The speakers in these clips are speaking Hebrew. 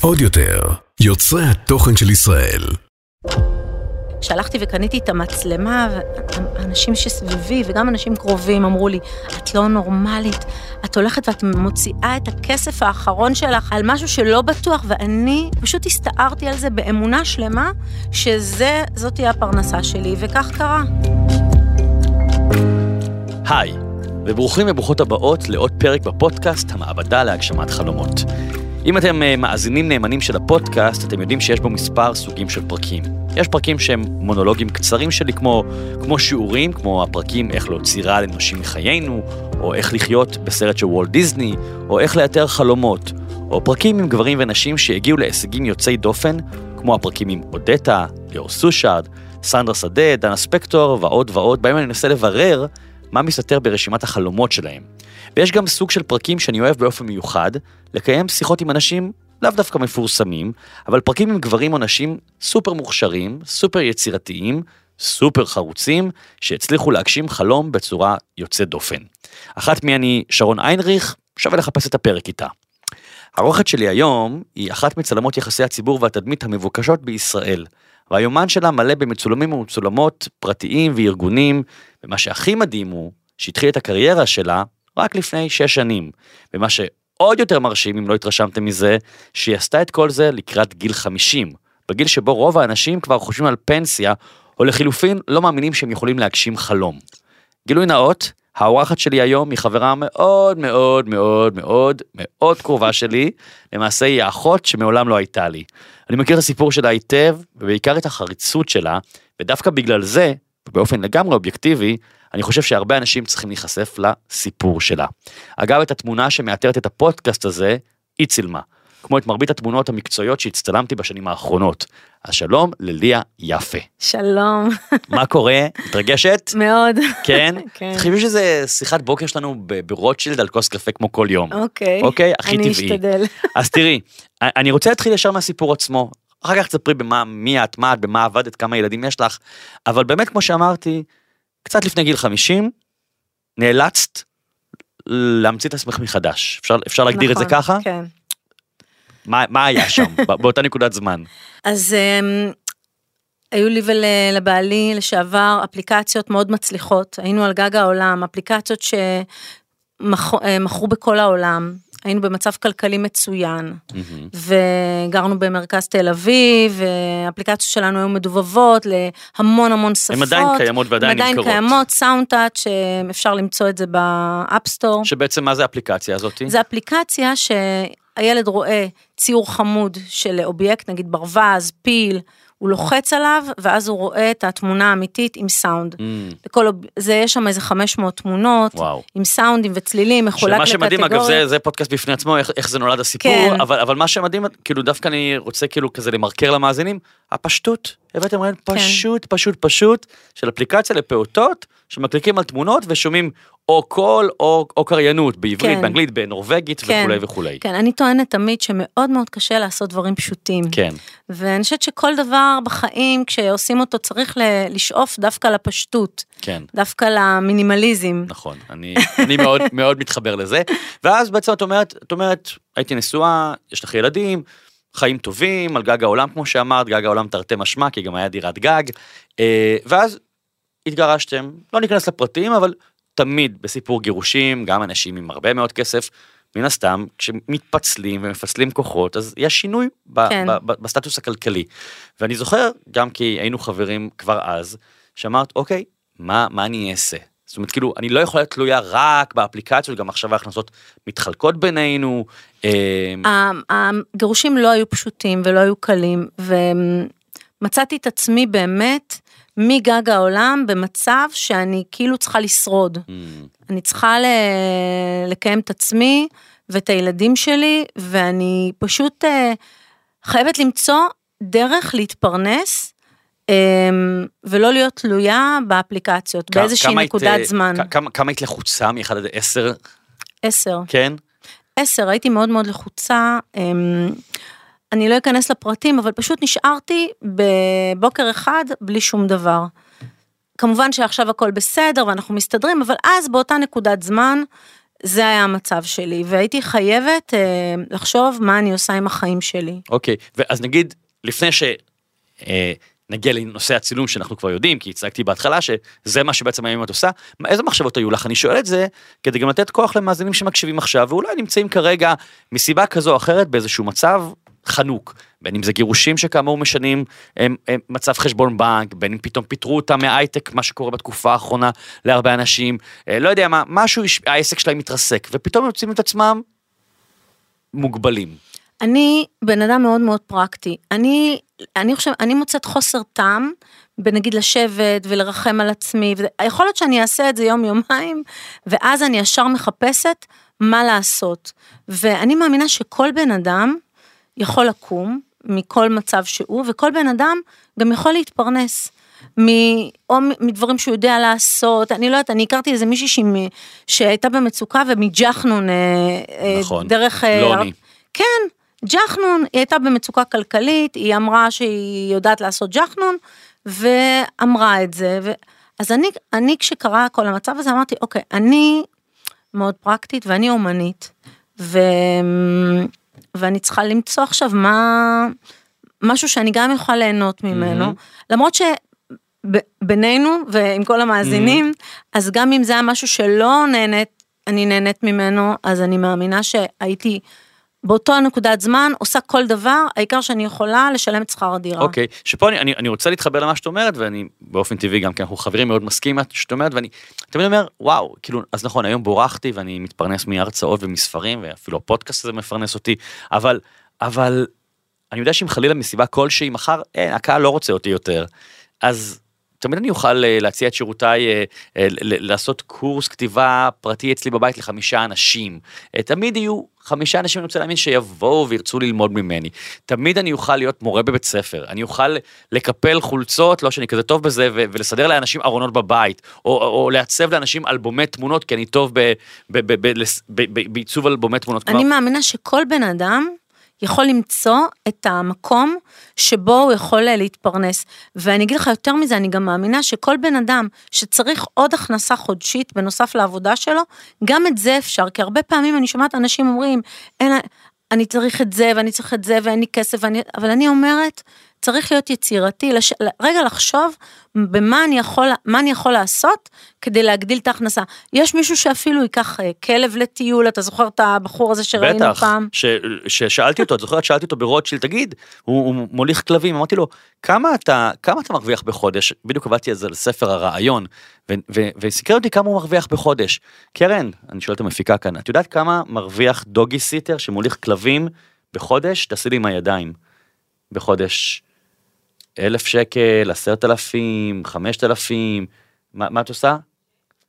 עוד יותר, יוצרי התוכן של ישראל. כשהלכתי וקניתי את המצלמה, האנשים שסביבי וגם אנשים קרובים אמרו לי, את לא נורמלית, את הולכת ואת מוציאה את הכסף האחרון שלך על משהו שלא בטוח, ואני פשוט הסתערתי על זה באמונה שלמה, שזאת תהיה הפרנסה שלי, וכך קרה. היי, וברוכים וברוכות הבאות לעוד פרק בפודקאסט המעבדה להגשמת חלומות. אם אתם אה, מאזינים נאמנים של הפודקאסט, אתם יודעים שיש בו מספר סוגים של פרקים. יש פרקים שהם מונולוגים קצרים שלי, כמו, כמו שיעורים, כמו הפרקים איך להוציא רעל אנושי מחיינו, או איך לחיות בסרט של וולט דיסני, או איך לאתר חלומות, או פרקים עם גברים ונשים שהגיעו להישגים יוצאי דופן, כמו הפרקים עם אודטה, ליאור סושארד, סנדרה שדה, דנה ספקטור ועוד ועוד, בהם אני אנסה לברר מה מסתתר ברשימת החלומות שלהם. ויש גם סוג של פרקים שאני אוהב באופן מיוחד, לקיים שיחות עם אנשים לאו דווקא מפורסמים, אבל פרקים עם גברים או נשים סופר מוכשרים, סופר יצירתיים, סופר חרוצים, שהצליחו להגשים חלום בצורה יוצאת דופן. אחת מי אני שרון איינריך, שווה לחפש את הפרק איתה. הרוחת שלי היום היא אחת מצלמות יחסי הציבור והתדמית המבוקשות בישראל, והיומן שלה מלא במצולמים ומצולמות פרטיים וארגונים, ומה שהכי מדהים הוא שהתחיל את הקריירה שלה רק לפני שש שנים, ומה שעוד יותר מרשים, אם לא התרשמתם מזה, שהיא עשתה את כל זה לקראת גיל 50, בגיל שבו רוב האנשים כבר חושבים על פנסיה, או לחילופין לא מאמינים שהם יכולים להגשים חלום. גילוי נאות, האורחת שלי היום היא חברה מאוד מאוד מאוד מאוד מאוד קרובה שלי, למעשה היא האחות שמעולם לא הייתה לי. אני מכיר את הסיפור שלה היטב, ובעיקר את החריצות שלה, ודווקא בגלל זה, באופן לגמרי אובייקטיבי, אני חושב שהרבה אנשים צריכים להיחשף לסיפור שלה. אגב, את התמונה שמאתרת את הפודקאסט הזה, היא צילמה. כמו את מרבית התמונות המקצועיות שהצטלמתי בשנים האחרונות. אז שלום לליה יפה. שלום. מה קורה? מתרגשת? מאוד. כן? כן. תחשבי שזה שיחת בוקר שלנו ברוטשילד על כוס קפה כמו כל יום. אוקיי. אוקיי? הכי אני טבעי. אני אשתדל. אז תראי, אני רוצה להתחיל ישר מהסיפור עצמו. אחר כך תספרי במה, מי את, מה את, במה עבדת, כמה ילדים יש לך, אבל באמת, כמו שאמרתי, קצת לפני גיל 50, נאלצת להמציא את עצמך מחדש. אפשר, אפשר להגדיר נכון, את זה ככה? כן. מה, מה היה שם, באותה נקודת זמן? אז um, היו לי ולבעלי לשעבר אפליקציות מאוד מצליחות, היינו על גג העולם, אפליקציות שמכרו בכל העולם. היינו במצב כלכלי מצוין, mm-hmm. וגרנו במרכז תל אביב, והאפליקציות שלנו היו מדובבות להמון המון שפות. הן עדיין קיימות ועדיין נמכרות. הן עדיין קיימות, Sound Touch, אפשר למצוא את זה ב App Store. שבעצם מה זה האפליקציה הזאת? זה אפליקציה שהילד רואה ציור חמוד של אובייקט, נגיד ברווז, פיל, הוא לוחץ עליו, ואז הוא רואה את התמונה האמיתית עם סאונד. Mm. לכל, זה, יש שם איזה 500 תמונות, וואו. עם סאונדים וצלילים, מחולק לקטגוריות. שמה שמדהים, אגב, זה, זה פודקאסט בפני עצמו, איך, איך זה נולד הסיפור, כן. אבל, אבל מה שמדהים, כאילו דווקא אני רוצה כאילו כזה למרקר למאזינים, הפשטות, הבאתם רעיון פשוט, כן. פשוט, פשוט, של אפליקציה לפעוטות, שמקליקים על תמונות ושומעים או קול או, או קריינות בעברית, כן. באנגלית, בנורבגית כן. וכולי וכולי. כן, אני טוענת תמיד שמאוד מאוד קשה לעשות דברים פשוטים. כן. ואני חושבת שכל דבר בחיים, כשעושים אותו, צריך לשאוף דווקא לפשטות. כן. דווקא למינימליזם. נכון, אני, אני מאוד מאוד מתחבר לזה. ואז בעצם את אומרת, את אומרת, הייתי נשואה, יש לך ילדים, חיים טובים, על גג העולם, כמו שאמרת, גג העולם תרתי משמע, כי גם היה דירת גג. אה, ואז התגרשתם, לא ניכנס לפרטים, אבל תמיד בסיפור גירושים, גם אנשים עם הרבה מאוד כסף, מן הסתם, כשמתפצלים ומפצלים כוחות, אז יש שינוי כן. ב- ב- בסטטוס הכלכלי. ואני זוכר, גם כי היינו חברים כבר אז, שאמרת, אוקיי, מה, מה אני אעשה? זאת אומרת, כאילו, אני לא יכולה להיות תלויה רק באפליקציות, גם עכשיו ההכנסות מתחלקות בינינו. אה, הגירושים לא היו פשוטים ולא היו קלים, ומצאתי את עצמי באמת, מגג העולם במצב שאני כאילו צריכה לשרוד. Mm. אני צריכה ל... לקיים את עצמי ואת הילדים שלי, ואני פשוט uh, חייבת למצוא דרך להתפרנס. um, ולא להיות תלויה באפליקציות, באיזושהי נקודת היית, זמן. כמה, כמה היית לחוצה מ-1 עד 10? 10. כן? 10, הייתי מאוד מאוד לחוצה. Um, אני לא אכנס לפרטים, אבל פשוט נשארתי בבוקר אחד בלי שום דבר. כמובן שעכשיו הכל בסדר ואנחנו מסתדרים, אבל אז באותה נקודת זמן זה היה המצב שלי, והייתי חייבת אה, לחשוב מה אני עושה עם החיים שלי. אוקיי, ואז נגיד, לפני ש... אה, נגיע לנושא הצילום שאנחנו כבר יודעים, כי הצגתי בהתחלה שזה מה שבעצם היום את עושה, מה- איזה מחשבות היו לך? אני שואל את זה כדי גם לתת כוח למאזינים שמקשיבים עכשיו, ואולי נמצאים כרגע מסיבה כזו או אחרת באיזשהו מצב חנוק. בין אם זה גירושים שכאמור משנים הם, הם, מצב חשבון בנק, בין אם פתאום פיטרו אותם מההייטק, מה שקורה בתקופה האחרונה להרבה אנשים, אה, לא יודע מה, משהו, העסק שלהם מתרסק, ופתאום יוצאים את עצמם מוגבלים. אני בן אדם מאוד מאוד פרקטי. אני, אני חושב, אני מוצאת חוסר טעם בנגיד לשבת ולרחם על עצמי. יכול להיות שאני אעשה את זה יום יומיים, ואז אני ישר מחפשת מה לעשות. ואני מאמינה שכל בן אדם יכול לקום מכל מצב שהוא, וכל בן אדם גם יכול להתפרנס. מ, או מדברים שהוא יודע לעשות, אני לא יודעת, אני הכרתי איזה מישהי מ- שהייתה במצוקה ומג'חנון, אה, אה, נכון. דרך... אה, לוני. כן, ג'חנון, היא הייתה במצוקה כלכלית, היא אמרה שהיא יודעת לעשות ג'חנון, ואמרה את זה. ו... אז אני, אני כשקרה כל המצב הזה אמרתי, אוקיי, אני מאוד פרקטית ואני אומנית, ו... ואני צריכה למצוא עכשיו מה... משהו שאני גם יכולה ליהנות ממנו, מהמם. למרות שבינינו ועם כל המאזינים, אז גם אם זה היה משהו שלא נהנית, אני נהנית ממנו, אז אני מאמינה שהייתי באותו נקודת זמן עושה כל דבר, העיקר שאני יכולה לשלם את שכר הדירה. אוקיי, שפה אני, אני, אני רוצה להתחבר למה שאת אומרת, ואני באופן טבעי גם, כי אנחנו חברים מאוד מסכים מה שאת אומרת, ואני תמיד אומר, וואו, כאילו, אז נכון, היום בורחתי ואני מתפרנס מהרצאות ומספרים, ואפילו הפודקאסט הזה מפרנס אותי, אבל, אבל, אני יודע שאם חלילה מסיבה כלשהי, מחר, אין, הקהל לא רוצה אותי יותר, אז תמיד אני אוכל אה, להציע את שירותיי, אה, אה, לעשות קורס כתיבה פרטי אצלי בבית לחמישה אנשים. תמיד יהיו חמישה אנשים, אני רוצה להאמין, שיבואו וירצו ללמוד ממני. תמיד אני אוכל להיות מורה בבית ספר, אני אוכל לקפל חולצות, לא שאני כזה טוב בזה, ולסדר לאנשים ארונות בבית, או, או, לעצב לאנשים אלבומי תמונות, כי אני טוב בעיצוב אלבומי תמונות. אני מאמינה שכל בן אדם יכול למצוא את המקום שבו הוא יכול אה, להתפרנס. ואני אגיד לך יותר מזה, אני גם מאמינה שכל בן אדם שצריך עוד הכנסה חודשית בנוסף לעבודה שלו, גם את זה אפשר, כי הרבה פעמים אני שומעת אנשים אומרים, אין, אני צריך את זה ואני צריך את זה ואין לי כסף, ואני, אבל אני אומרת, צריך להיות יצירתי, לש... רגע לחשוב במה אני יכול, מה אני יכול לעשות כדי להגדיל את ההכנסה. יש מישהו שאפילו ייקח אה, כלב לטיול, אתה זוכר את הבחור הזה שראינו בטח, פעם? ש- ששאלתי אותו, את זוכרת? שאלתי אותו ברוטשילד, תגיד, הוא, הוא מוליך כלבים, אמרתי לו, כמה אתה, כמה אתה מרוויח בחודש? בדיוק עבדתי על זה על ספר הרעיון, ו- ו- וסקר אותי כמה הוא מרוויח בחודש. קרן, אני שואל את המפיקה כאן, את יודעת כמה מרוויח דוגי סיטר שמוליך כלבים בחודש? תעשי לי עם הידיים. בחודש. אלף שקל, עשרת אלפים, חמשת אלפים, מה, את עושה?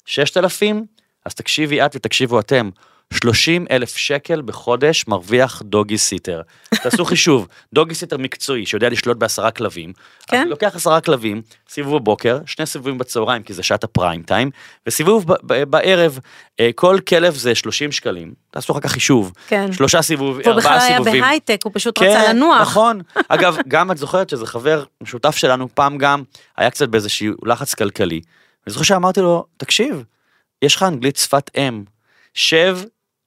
ששת אלפים? אז תקשיבי את ותקשיבו אתם. 30 אלף שקל בחודש מרוויח דוגי סיטר. תעשו חישוב, דוגי סיטר מקצועי שיודע לשלוט בעשרה כלבים. כן. לוקח עשרה כלבים, סיבוב בבוקר, שני סיבובים בצהריים כי זה שעת הפריים טיים, וסיבוב ב- ב- בערב, אה, כל כלב זה 30 שקלים. תעשו אחר כך חישוב. כן. שלושה סיבובים, והוא בכלל ארבעה היה. בהייטק, הוא פשוט רצה לנוח. נכון. אגב, גם את זוכרת שזה חבר משותף שלנו, פעם גם היה קצת באיזשהו לחץ כלכלי. אני זוכר שאמרתי לו, תקשיב, יש לך אנגלית שפת אם, שב,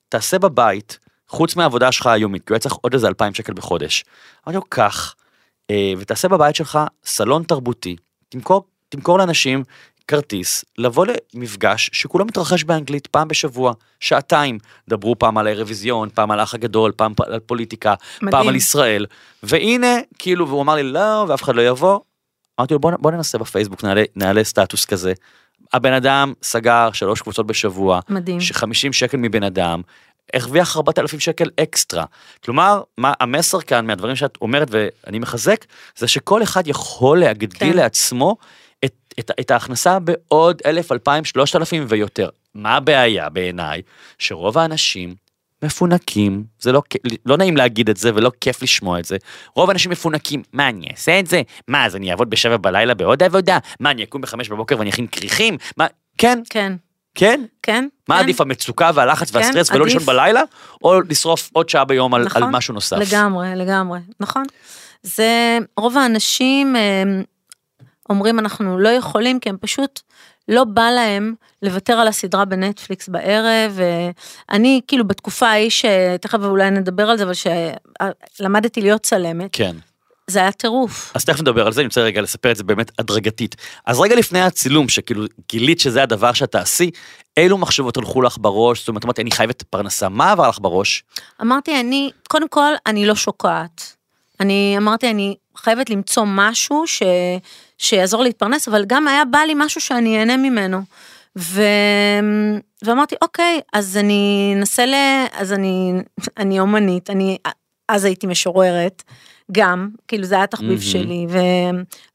תעשה בבית, חוץ מהעבודה שלך היומית, כי הוא היה צריך עוד איזה 2,000 שקל בחודש. אמרתי לו, קח, אה, ותעשה בבית שלך סלון תרבותי, תמכור, תמכור לאנשים כרטיס, לבוא למפגש שכולו מתרחש באנגלית פעם בשבוע, שעתיים. דברו פעם על האירוויזיון, פעם על האח הגדול, פעם על פוליטיקה, מדהים. פעם על ישראל. והנה, כאילו, והוא אמר לי, לא, ואף אחד לא יבוא. אמרתי לו, בוא, בוא ננסה בפייסבוק, נעלה, נעלה סטטוס כזה. הבן אדם סגר שלוש קבוצות בשבוע, מדהים. ש-50 שקל מבן אדם, הרוויח 4,000 שקל אקסטרה. כלומר, מה המסר כאן מהדברים שאת אומרת ואני מחזק, זה שכל אחד יכול להגדיל כן. לעצמו את, את, את ההכנסה בעוד 1,000, 2,000, 3,000 ויותר. מה הבעיה בעיניי? שרוב האנשים מפונקים, זה לא, לא נעים להגיד את זה ולא כיף לשמוע את זה. רוב האנשים מפונקים, מה אני אעשה את זה? מה אז אני אעבוד בשבע בלילה בעוד עבודה? מה אני אקום בחמש בבוקר ואני אכין כריכים? מה, כן, כן, כן, כן. מה כן. עדיף המצוקה והלחץ כן, והסטרס ולא. לישון בלילה, או לשרוף עוד שעה ביום על, נכון, על משהו נוסף? לגמרי, לגמרי, נכון. זה, רוב האנשים אה, אומרים אנחנו לא יכולים, כי הם פשוט לא בא להם לוותר על הסדרה בנטפליקס בערב, ואני כאילו בתקופה ההיא, שתכף אולי נדבר על זה, אבל שלמדתי להיות צלמת, כן. זה היה טירוף. אז תכף נדבר על זה, אני רוצה רגע לספר את זה באמת הדרגתית. אז רגע לפני הצילום, שכאילו גילית שזה הדבר שאת תעשי, אילו מחשבות הלכו לך בראש? זאת אומרת, אמרתי, אני חייבת פרנסה, מה עבר לך בראש? אמרתי, אני, קודם כל, אני לא שוקעת. אני אמרתי, אני חייבת למצוא משהו ש, שיעזור להתפרנס, אבל גם היה בא לי משהו שאני אהנה ממנו. ו... ואמרתי, אוקיי, אז אני אנסה ל... אז אני, אני אומנית, אני אז הייתי משוררת, גם, כאילו זה היה תחביב mm-hmm. שלי, ו...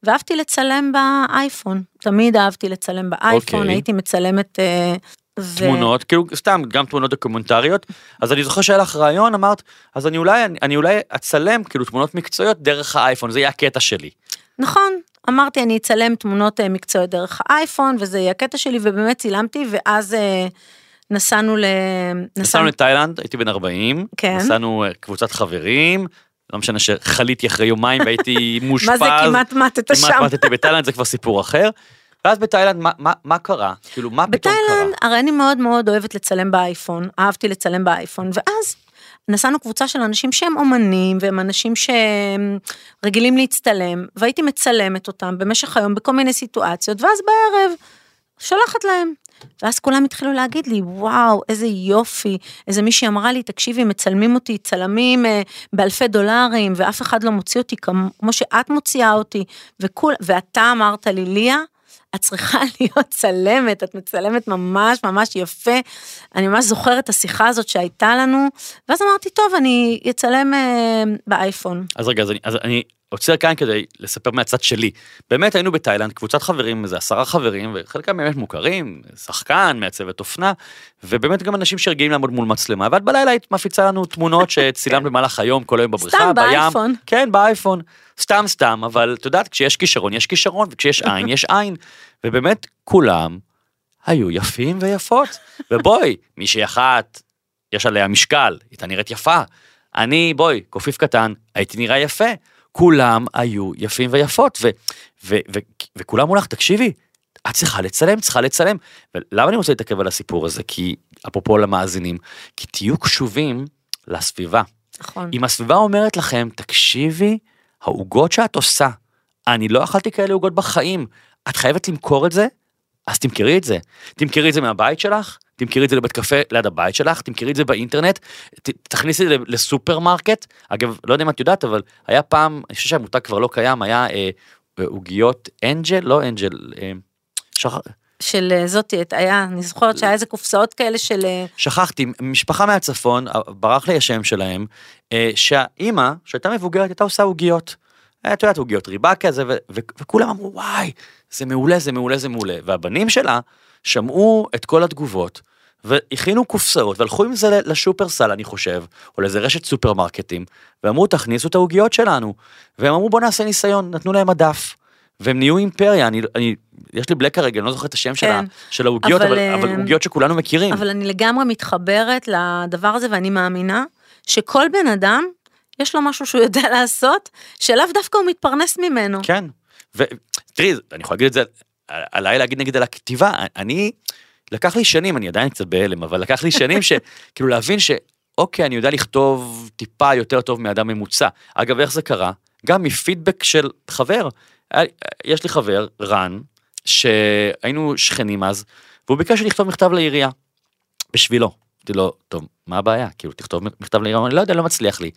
ואהבתי לצלם באייפון, תמיד אהבתי לצלם באייפון, okay. אוקיי. הייתי מצלמת... אה, ו... תמונות, כאילו סתם, גם תמונות דוקומנטריות, אז אני זוכר שהיה לך רעיון, אמרת, אז אני אולי, אני, אני אולי אצלם כאילו תמונות מקצועיות דרך האייפון, זה יהיה הקטע שלי. נכון, אמרתי אני אצלם תמונות אה, מקצועיות דרך האייפון, וזה יהיה הקטע שלי, ובאמת צילמתי, ואז... אה, נסענו ל... נסענו לתאילנד, הייתי בן 40, כן. נסענו קבוצת חברים, לא משנה שחליתי אחרי יומיים והייתי מאושפז. מה זה כמעט מתת שם? כמעט מתתי בתאילנד, זה כבר סיפור אחר. ואז בתאילנד, מה, מה, מה קרה? כאילו, מה פתאום קרה? בתאילנד, הרי אני מאוד מאוד אוהבת לצלם באייפון, אהבתי לצלם באייפון, ואז נסענו קבוצה של אנשים שהם אומנים, והם אנשים שרגילים להצטלם, והייתי מצלמת אותם במשך היום בכל מיני סיטואציות, ואז בערב שולחת להם. ואז כולם התחילו להגיד לי, וואו, איזה יופי. איזה מישהי אמרה לי, תקשיבי, מצלמים אותי צלמים אה, באלפי דולרים, ואף אחד לא מוציא אותי כמו שאת מוציאה אותי. וכול, ואתה אמרת לי, ליה, את צריכה להיות צלמת, את מצלמת ממש ממש יפה. אני ממש זוכרת את השיחה הזאת שהייתה לנו, ואז אמרתי, טוב, אני אצלם אה, באייפון. אז רגע, אז אני, אז אני עוצר כאן כדי לספר מהצד שלי. באמת היינו בתאילנד, קבוצת חברים, איזה עשרה חברים, וחלקם באמת מוכרים, שחקן, מעצבת אופנה, ובאמת גם אנשים שרגילים לעמוד מול מצלמה, ואת בלילה היית מפיצה לנו תמונות שצילמת במהלך היום, כל היום בבריכה, סתם בים. באייפון. כן, באייפון. סתם סתם, אבל את יודעת, כשיש כישרון, יש כישרון, וכשיש עין, יש עין. ובאמת, כולם היו יפים ויפות. ובואי, מישהי אחת, יש עליה משקל, היא הייתה נראית יפה. אני, בואי, קופיף קטן, הייתי נראה יפה. כולם היו יפים ויפות, ו, ו, ו, וכולם אמרו לך, תקשיבי, את צריכה לצלם, צריכה לצלם. ולמה אני רוצה להתעכב על הסיפור הזה? כי, אפרופו למאזינים, כי תהיו קשובים לסביבה. נכון. אם הסביבה אומרת לכם, תקשיבי, העוגות שאת עושה, אני לא אכלתי כאלה עוגות בחיים, את חייבת למכור את זה, אז תמכרי את זה. תמכרי את זה מהבית שלך, תמכרי את זה לבית קפה ליד הבית שלך, תמכרי את זה באינטרנט, תכניסי את זה לסופרמרקט. אגב, לא יודע אם את יודעת, אבל היה פעם, אני חושב שהמותג כבר לא קיים, היה אה, עוגיות אה, אנג'ל, לא אנג'ל, אה, שכח... של אה, זאתי, היה, אני זוכרת שהיה איזה קופסאות כאלה של... אה, שכחתי, משפחה מהצפון, ברח לי השם שלהם, שהאימא, שהייתה מבוגרת, הייתה עושה עוגיות. את יודעת, עוגיות ריבה כזה, וכולם אמרו, וואי, זה מעולה, זה מעולה, זה מעולה. והבנים שלה שמעו את כל התגובות, והכינו קופסאות, והלכו עם זה לשופרסל, אני חושב, או לאיזה רשת סופרמרקטים, ואמרו, תכניסו את העוגיות שלנו. והם אמרו, בוא נעשה ניסיון, נתנו להם מדף. והם נהיו אימפריה, אני, אני, יש לי בלק כרגע, אני לא זוכר את השם כן, של העוגיות, אבל, אבל, אבל עוגיות שכולנו מכירים. אבל אני לגמרי מתחברת לדבר הזה, ואני מאמינה שכל בן אדם, יש לו משהו שהוא יודע לעשות, שלאו דווקא הוא מתפרנס ממנו. כן, ותראי, אני יכול להגיד את זה עליי להגיד נגיד על הכתיבה, אני, לקח לי שנים, אני עדיין קצת בהלם, אבל לקח לי שנים שכאילו להבין שאוקיי, אני יודע לכתוב טיפה יותר טוב מאדם ממוצע. אגב, איך זה קרה? גם מפידבק של חבר. יש לי חבר, רן, שהיינו שכנים אז, והוא ביקש לכתוב מכתב לעירייה, בשבילו. אמרתי לו, טוב, מה הבעיה? כאילו, תכתוב מכתב לעירייה, אני לא יודע, לא מצליח לי.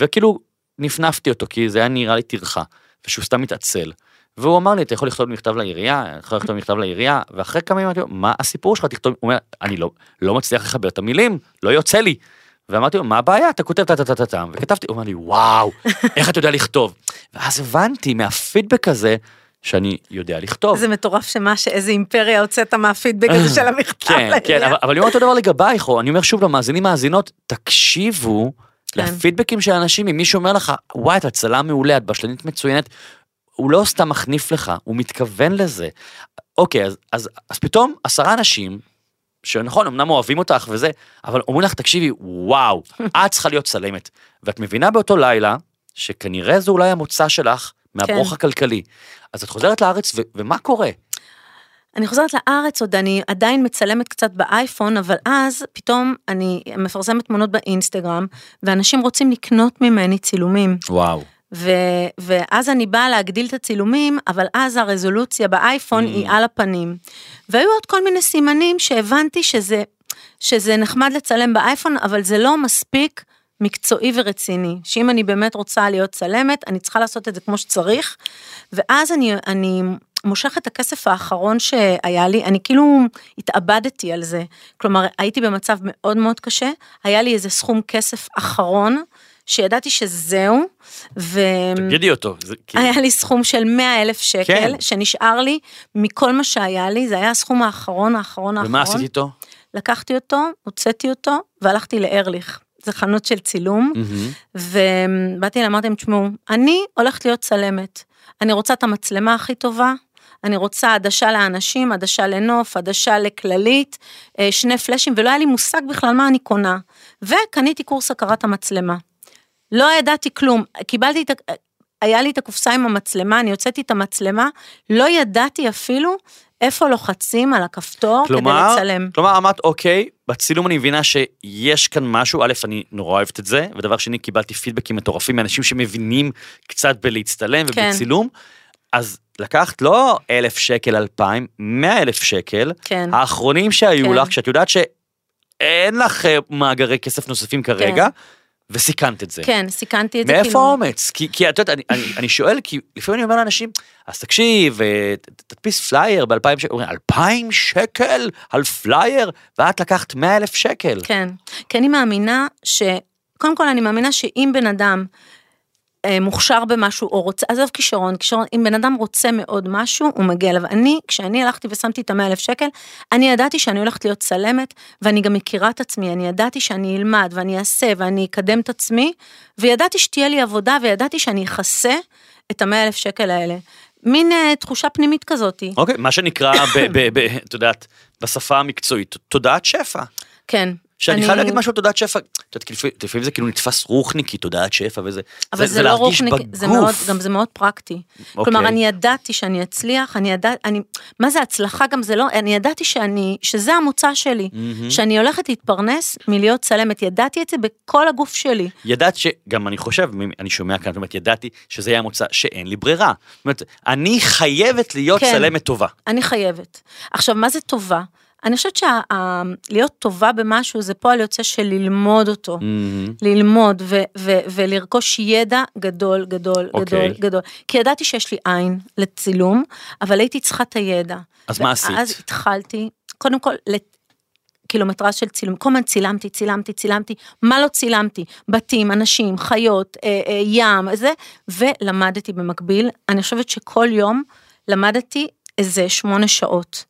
וכאילו, נפנפתי אותו, כי זה היה נראה לי טרחה, ושהוא סתם מתעצל. והוא אמר לי, אתה יכול לכתוב מכתב לעירייה, אתה יכול לכתוב מכתב לעירייה, ואחרי כמה ימים אמרתי לו, מה הסיפור שלך, תכתוב, הוא אומר, אני לא, לא מצליח לחבר את המילים, לא יוצא לי. ואמרתי לו, מה הבעיה? אתה כותב טה-טה-טה-טה, וכתבתי, הוא אמר לי, וואו, איך אתה יודע לכתוב? ואז הבנתי מהפידבק הזה, שאני יודע לכתוב. זה מטורף שמה, שאיזה אימפריה הוצאת מהפידבק הזה של המכתב. כן, כן, אבל, אבל אני אומר אותו דבר לגבייך, או אני אומר שוב למאזינים מאזינות, תקשיבו כן. לפידבקים של אנשים, אם מישהו אומר לך, וואי, אתה צלם מעולה, את בשלנית מצוינת, הוא לא סתם מחניף לך, הוא מתכוון לזה. אוקיי, אז, אז, אז פתאום עשרה אנשים, שנכון, אמנם אוהבים אותך וזה, אבל אומרים לך, תקשיבי, וואו, את צריכה להיות צלמת. ואת מבינה באותו לילה, שכנראה זה אולי המוצא שלך מהברוך כן. הכלכלי. אז את חוזרת לארץ, ו- ומה קורה? אני חוזרת לארץ עוד, אני עדיין מצלמת קצת באייפון, אבל אז פתאום אני מפרסמת תמונות באינסטגרם, ואנשים רוצים לקנות ממני צילומים. וואו. ו, ואז אני באה להגדיל את הצילומים, אבל אז הרזולוציה באייפון Mm. היא על הפנים. והיו עוד כל מיני סימנים שהבנתי שזה, שזה נחמד לצלם באייפון, אבל זה לא מספיק מקצועי ורציני. שאם אני באמת רוצה להיות צלמת, אני צריכה לעשות את זה כמו שצריך. ואז אני, אני מושכת את הכסף האחרון שהיה לי, אני כאילו התאבדתי על זה. כלומר, הייתי במצב מאוד מאוד קשה, היה לי איזה סכום כסף אחרון, שידעתי שזהו, ו... תגידי אותו. זה כאילו- היה לי סכום של 100 אלף שקל, כן. שנשאר לי מכל מה שהיה לי, זה היה הסכום האחרון, האחרון, האחרון. ומה עשית איתו? לקחתי אותו, הוצאתי אותו, והלכתי לארליך. זה חנות של צילום, מהמם. ובאתי אליהם, אמרתי להם, תשמעו, אני הולכת להיות צלמת. אני רוצה את המצלמה הכי טובה, אני רוצה עדשה לאנשים, עדשה לנוף, עדשה לכללית, אה, שני פלאשים, ולא היה לי מושג בכלל מה אני קונה. וקניתי קורס הכרת המצלמה. לא ידעתי כלום, קיבלתי את, ה- היה לי את הקופסה עם המצלמה, אני הוצאתי את המצלמה, לא ידעתי אפילו איפה לוחצים על הכפתור כלומר, כדי לצלם. כלומר אמרת אוקיי, בצילום אני מבינה שיש כאן משהו, א', אני נורא אוהבת את זה, ודבר שני, קיבלתי פידבקים מטורפים מאנשים שמבינים קצת בלהצטלם כן. ובצילום, אז לקחת לא אלף שקל, אלפיים, מאה אלף שקל, כן. האחרונים שהיו כן. לך, כשאת יודעת שאין לך אה, מאגרי כסף נוספים כרגע, וסיכנת את זה. כן, סיכנתי את זה מאיפה כאילו. האומץ? כי, כי את יודעת, אני, אני, אני שואל, כי לפעמים אני אומר לאנשים, אז תקשיב, אה, תדפיס פלייר ב-2,000 שקל, אומרים, 2,000 שקל על פלייר, ואת לקחת 100 אלף שקל. כן, כי אני מאמינה ש... קודם כל אני מאמינה שאם בן אדם מוכשר במשהו או רוצה, עזוב כישרון, כישרון, אם בן אדם רוצה מאוד משהו, הוא מגיע אליו. אני, כשאני הלכתי ושמתי את המאה אלף שקל, אני ידעתי שאני הולכת להיות צלמת, ואני גם מכירה את עצמי, אני ידעתי שאני אלמד ואני אעשה ואני אקדם את עצמי, וידעתי שתהיה לי עבודה וידעתי שאני אכסה את המאה אלף שקל האלה. מין אה, תחושה פנימית כזאתי. אוקיי, מה שנקרא, את יודעת, בשפה המקצועית, תודעת שפע. כן. שאני אני- חייב להגיד משהו על תודעת שפע, את יודעת, לפעמים- זה כאילו נתפס רוחניקי, תודעת שפע וזה. אבל זה, לא להרגיש רוחניק, זה. מאוד, גם זה מאוד פרקטי. אוקיי. כלומר, אני ידעתי שאני אצליח, אני ידעתי, אני, מה זה הצלחה גם זה לא, אני ידעתי שאני, שזה המוצא שלי. שאני הולכת להתפרנס מלהיות צלמת, ידעתי את זה בכל הגוף שלי. ידעת שגם אני חושב, אני שומע כאן, זאת אומרת, ידעתי שזה יהיה המוצא שאין לי ברירה. זאת אומרת, אני חייבת להיות כן. צלמת טובה. אני חייבת. עכשיו, מה זה טובה? אני חושבת שלהיות טובה במשהו זה פועל יוצא של ללמוד אותו. מהמם. ללמוד ו- ו- ולרכוש ידע גדול, גדול, אוקיי. גדול, גדול. כי ידעתי שיש לי עין לצילום, אבל הייתי צריכה את הידע. אז מה עשית? ואז התחלתי, קודם כל, קילומטרז של צילום, כל הזמן צילמתי, צילמתי, צילמתי, מה לא צילמתי? בתים, אנשים, חיות, אה, אה, ים, זה, ולמדתי במקביל. אני חושבת שכל יום למדתי איזה שמונה שעות.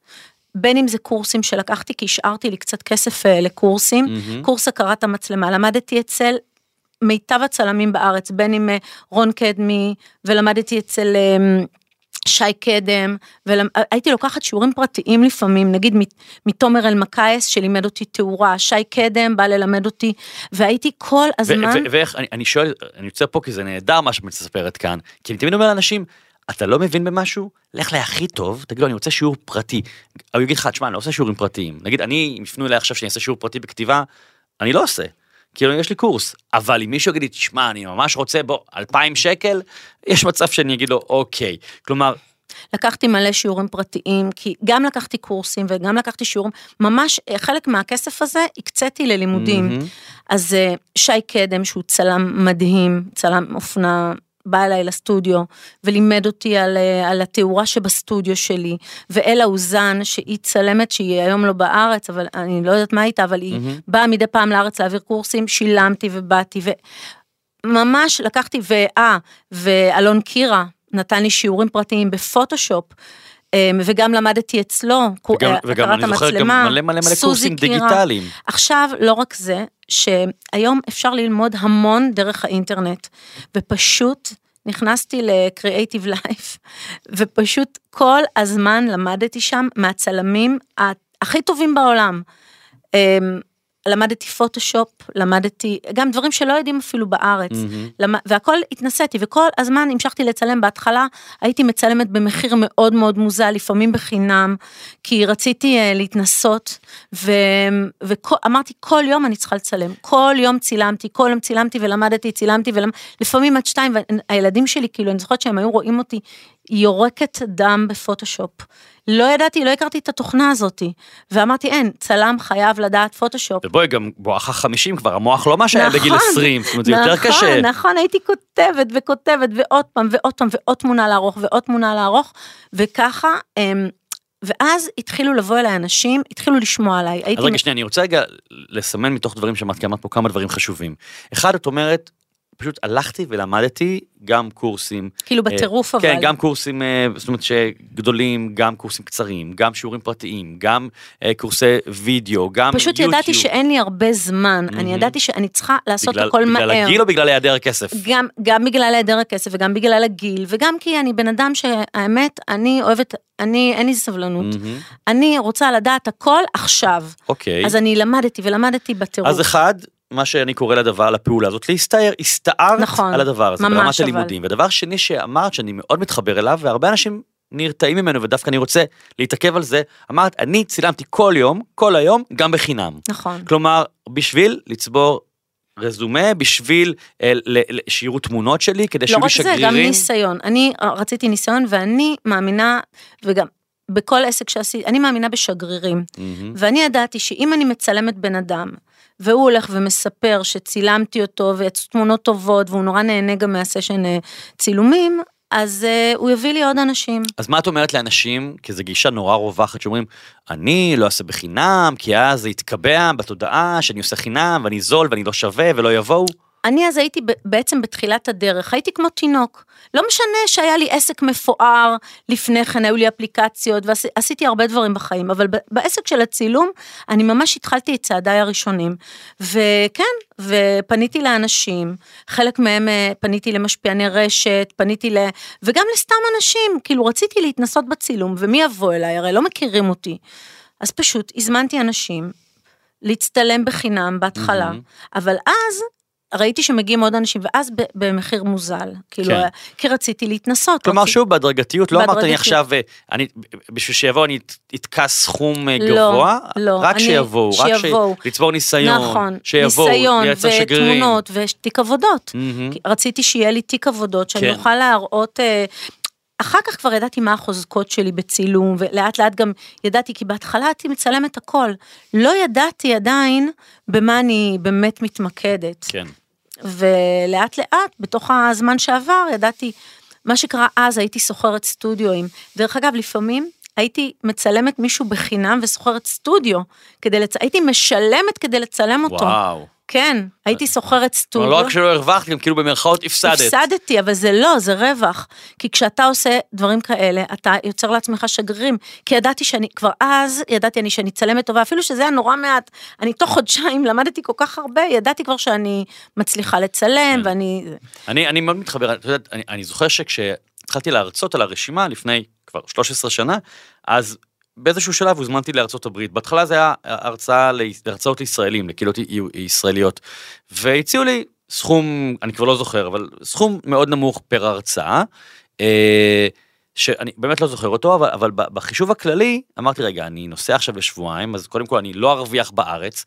בין אם זה קורסים שלקחתי, כי השארתי לי קצת כסף אה, לקורסים, מהמם. קורס הכרת המצלמה, למדתי אצל מיטב הצלמים בארץ, בין אם אה, רון קדמי, ולמדתי אצל אה, שי קדם, והייתי לוקחת שיעורים פרטיים לפעמים, נגיד מתומר אלמקייס שלימד אותי תאורה, שי קדם בא ללמד אותי, והייתי כל הזמן, ואיך, אני, אני שואל, אני יוצא פה כי זה נהדר מה שאת מספרת כאן, כי אני תמיד אומר לאנשים, אתה לא מבין במשהו, לך להכי טוב, תגיד לו, אני רוצה שיעור פרטי. הוא יגיד לך, תשמע, אני לא עושה שיעורים פרטיים. נגיד, אני, אם יפנו אליי עכשיו שאני אעשה שיעור פרטי בכתיבה, אני לא עושה. כאילו, יש לי קורס. אבל אם מישהו יגיד לי, תשמע, אני ממש רוצה, בוא, 2,000 שקל, יש מצב שאני אגיד לו, אוקיי. כלומר, לקחתי מלא שיעורים פרטיים, כי גם לקחתי קורסים וגם לקחתי שיעורים, ממש אה, חלק מהכסף הזה הקציתי ללימודים. מהמם. אז אה, שי קדם, שהוא צלם מדהים, צלם אופנה, בא אליי לסטודיו ולימד אותי על, אה, על התאורה שבסטודיו שלי, ואלה אוזן, שהיא צלמת שהיא היום לא בארץ, אבל אני לא יודעת מה הייתה, אבל היא מהמם. באה מדי פעם לארץ להעביר קורסים, שילמתי ובאתי, וממש לקחתי, ואה, ואלון קירה נתן לי שיעורים פרטיים בפוטושופ. אה, וגם למדתי אצלו, וגם, אה, וגם הכרת אני זוכר גם המצלמה, מלא מלא מלא סוזי קורסים קירה. דיגיטליים. עכשיו, לא רק זה, שהיום אפשר ללמוד המון דרך האינטרנט, ופשוט נכנסתי ל-Creative Life, ופשוט כל הזמן למדתי שם מהצלמים הכי טובים בעולם. למדתי פוטושופ, למדתי גם דברים שלא יודעים אפילו בארץ, מהמם. למ- והכל התנסיתי, וכל הזמן המשכתי לצלם. בהתחלה הייתי מצלמת במחיר מאוד מאוד מוזל, לפעמים בחינם, כי רציתי uh, להתנסות, ואמרתי, כל יום אני צריכה לצלם. כל יום צילמתי, כל יום צילמתי ולמדתי, צילמתי ולפעמים עד שתיים, והילדים שלי, כאילו, אני זוכרת שהם היו רואים אותי יורקת דם בפוטושופ. לא ידעתי, לא הכרתי את התוכנה הזאתי, ואמרתי, אין, צלם חייב לדעת פוטושופ. ובואי, גם בואכה 50 כבר, המוח לא מה שהיה נכון, בגיל 20, זאת אומרת, זה יותר נכון, קשה. נכון, הייתי כותבת וכותבת ועוד פעם ועוד פעם ועוד תמונה לערוך ועוד תמונה לערוך, וככה, אמ, ואז התחילו לבוא אליי אנשים, התחילו לשמוע עליי. אז רגע, שנייה, אני רוצה רגע לסמן מתוך דברים שאמרת, כי אמרת פה כמה דברים חשובים. אחד, את אומרת, פשוט הלכתי ולמדתי גם קורסים. כאילו בטירוף אה, אבל. כן, גם קורסים, אה, זאת אומרת, שגדולים, גם קורסים קצרים, גם שיעורים פרטיים, גם אה, קורסי וידאו, גם פשוט יוטיוב. ידעתי שאין לי הרבה זמן, אני מהמם. ידעתי שאני צריכה לעשות בגלל- הכל בגלל מהר. הגיל או בגלל היעדר הכסף? גם, גם בגלל היעדר הכסף וגם בגלל הגיל, וגם כי אני בן אדם שהאמת, אני אוהבת, אני, אין לי סבלנות. מהמם. אני רוצה לדעת הכל עכשיו. אוקיי. אז אני למדתי ולמדתי בטירוף. אז אחד, מה שאני קורא לדבר, לפעולה הזאת, להסתער, הסתערת נכון, על הדבר הזה, ממש ברמת אבל. הלימודים. ודבר שני שאמרת, שאני מאוד מתחבר אליו, והרבה אנשים נרתעים ממנו, ודווקא אני רוצה להתעכב על זה, אמרת, אני צילמתי כל יום, כל היום, גם בחינם. נכון. כלומר, בשביל לצבור רזומה, בשביל אה, שיראו תמונות שלי, כדי לא שיהיו לי רק זה, שגרירים. גם ניסיון. אני אה, רציתי ניסיון ואני מאמינה, וגם בכל עסק שעשיתי, אני מאמינה בשגרירים. מהמם. ואני ידעתי שאם אני מצלמת בן אדם, והוא הולך ומספר שצילמתי אותו ויצאו תמונות טובות והוא נורא נהנה גם מהסשן אה, צילומים, אז uh, הוא יביא לי עוד אנשים. אז מה את אומרת לאנשים, כי זו גישה נורא רווחת, שאומרים, אני לא אעשה בחינם, כי אז זה יתקבע בתודעה שאני עושה חינם, ואני זול, ואני לא שווה, ולא יבואו. אני אז הייתי בעצם בתחילת הדרך, הייתי כמו תינוק. לא משנה שהיה לי עסק מפואר לפני כן, היו לי אפליקציות ועשיתי הרבה דברים בחיים, אבל בעסק של הצילום, אני ממש התחלתי את צעדיי הראשונים. וכן, ופניתי לאנשים, חלק מהם אה, פניתי למשפיעני רשת, פניתי ל... וגם לסתם אנשים, כאילו רציתי להתנסות בצילום, ומי יבוא אליי? הרי לא מכירים אותי. אז פשוט הזמנתי אנשים להצטלם בחינם בהתחלה, מהמם. אבל אז ראיתי שמגיעים עוד אנשים, ואז ב- במחיר מוזל, כאילו, כן. כי רציתי להתנסות. כלומר, רציתי- שוב, בהדרגתיות, לא אמרת אני. עכשיו, אה, אני, בשביל שיבוא אני אתקע סכום אה, לא, גבוה, לא, רק אני- שיבואו, רק שיבואו. ש... לצבור ניסיון, נכון, שיבואו, ניסיון לייצר שגרירים. ותמונות ותיק עבודות. כי רציתי שיהיה לי תיק עבודות, שאני כן. אוכל להראות... אה, אחר כך כבר ידעתי מה החוזקות שלי בצילום, ולאט לאט גם ידעתי, כי בהתחלה הייתי מצלמת הכל. לא ידעתי עדיין במה אני באמת מתמקדת. כן. ולאט לאט, בתוך הזמן שעבר, ידעתי, מה שקרה אז, הייתי סוחרת סטודיואים. דרך אגב, לפעמים הייתי מצלמת מישהו בחינם וסוחרת סטודיו, כדי לצ... הייתי משלמת כדי לצלם אותו. וואו. כן, הייתי סוחרת סטודיו. לא רק שלא הרווחת, גם כאילו במרכאות הפסדת. הפסדתי, אבל זה לא, זה רווח. כי כשאתה עושה דברים כאלה, אתה יוצר לעצמך שגרירים. כי ידעתי שאני, כבר אז ידעתי אני שאני צלמת טובה, אפילו שזה היה נורא מעט. אני תוך חודשיים למדתי כל כך הרבה, ידעתי כבר שאני מצליחה לצלם, כן. ואני... אני, אני מאוד מתחבר, את יודעת, אני, אני זוכר שכשהתחלתי להרצות על הרשימה לפני כבר 13 שנה, אז באיזשהו שלב הוזמנתי לארצות הברית. בהתחלה זה היה הרצאה להרצאות לישראלים, לקהילות ישראליות, והציעו לי סכום, אני כבר לא זוכר, אבל סכום מאוד נמוך פר הרצאה. אה, שאני באמת לא זוכר אותו, אבל, אבל בחישוב הכללי, אמרתי, רגע, אני נוסע עכשיו לשבועיים, אז קודם כל אני לא ארוויח בארץ,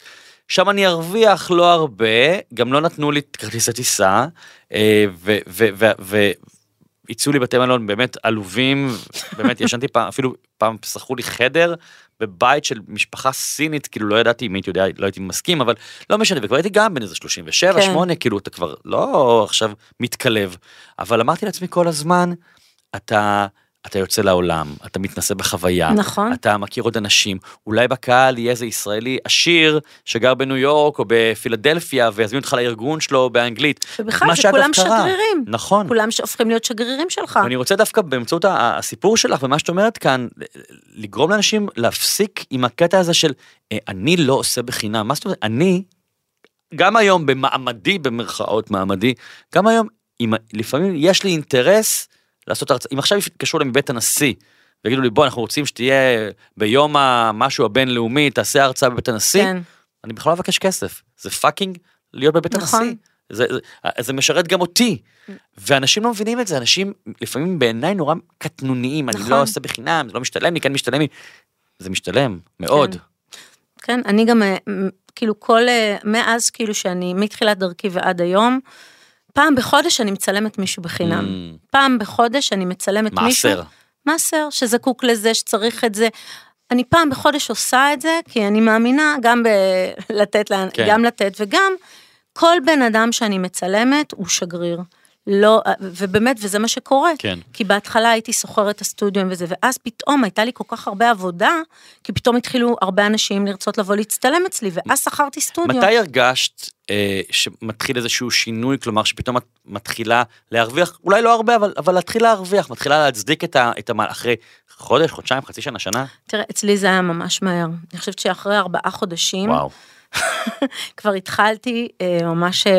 שם אני ארוויח לא הרבה, גם לא נתנו לי כרטיסי טיסה, אה, והציעו לי בתי מלון באמת עלובים, באמת ישנתי פעם, אפילו פעם שכרו לי חדר בבית של משפחה סינית, כאילו לא ידעתי אם הייתי יודע, לא הייתי מסכים, אבל לא משנה, וכבר הייתי גם בן איזה 37, כן. 8, כאילו אתה כבר לא עכשיו מתקלב, אבל אמרתי לעצמי כל הזמן, אתה... אתה יוצא לעולם, אתה מתנסה בחוויה, נכון. אתה מכיר עוד אנשים, אולי בקהל יהיה איזה ישראלי עשיר שגר בניו יורק או בפילדלפיה ויזמין אותך לארגון שלו באנגלית. ובכלל מה זה שאגב כולם קרה. שגרירים. נכון. כולם שהופכים להיות שגרירים שלך. ואני רוצה דווקא באמצעות הסיפור שלך ומה שאת אומרת כאן, לגרום לאנשים להפסיק עם הקטע הזה של "אה, אני לא עושה בחינם. מה זאת אומרת? אני, גם היום במעמדי, במרכאות מעמדי, גם היום, אם, לפעמים יש לי אינטרס לעשות הרצאה, אם עכשיו יתקשרו אליי מבית הנשיא, ויגידו לי בוא אנחנו רוצים שתהיה ביום המשהו הבינלאומי, תעשה הרצאה בבית הנשיא, כן. אני בכלל לא אבקש כסף. זה fucking להיות בבית נכון. הנשיא. זה, זה, זה משרת גם אותי. ואנשים לא מבינים את זה, אנשים לפעמים בעיניי נורא קטנוניים, אני נכון. לא עושה בחינם, זה לא משתלם לי, כן משתלם לי. זה משתלם, מאוד. כן. כן, אני גם, אה, כאילו כל, אה, מאז כאילו שאני, מתחילת דרכי ועד היום, פעם בחודש אני מצלמת מישהו בחינם. Mm. פעם בחודש אני מצלמת מישהו. מעשר. מעשר, שזקוק לזה, שצריך את זה. אני פעם בחודש עושה את זה, כי אני מאמינה גם בלתת, כן. גם לתת, וגם כל בן אדם שאני מצלמת הוא שגריר. לא, ובאמת, וזה מה שקורה. כן. כי בהתחלה הייתי שוכרת את הסטודיו וזה, ואז פתאום הייתה לי כל כך הרבה עבודה, כי פתאום התחילו הרבה אנשים לרצות לבוא להצטלם אצלי, ואז שכרתי סטודיו. מתי הרגשת אה, שמתחיל איזשהו שינוי, כלומר שפתאום את מתחילה להרוויח, אולי לא הרבה, אבל, אבל להתחיל להרוויח, מתחילה להצדיק את, ה, את המהלך אחרי חודש, חודשיים, חצי שנה, שנה? תראה, אצלי זה היה ממש מהר. אני חושבת שאחרי ארבעה חודשים, וואו. כבר התחלתי אה, ממש אה,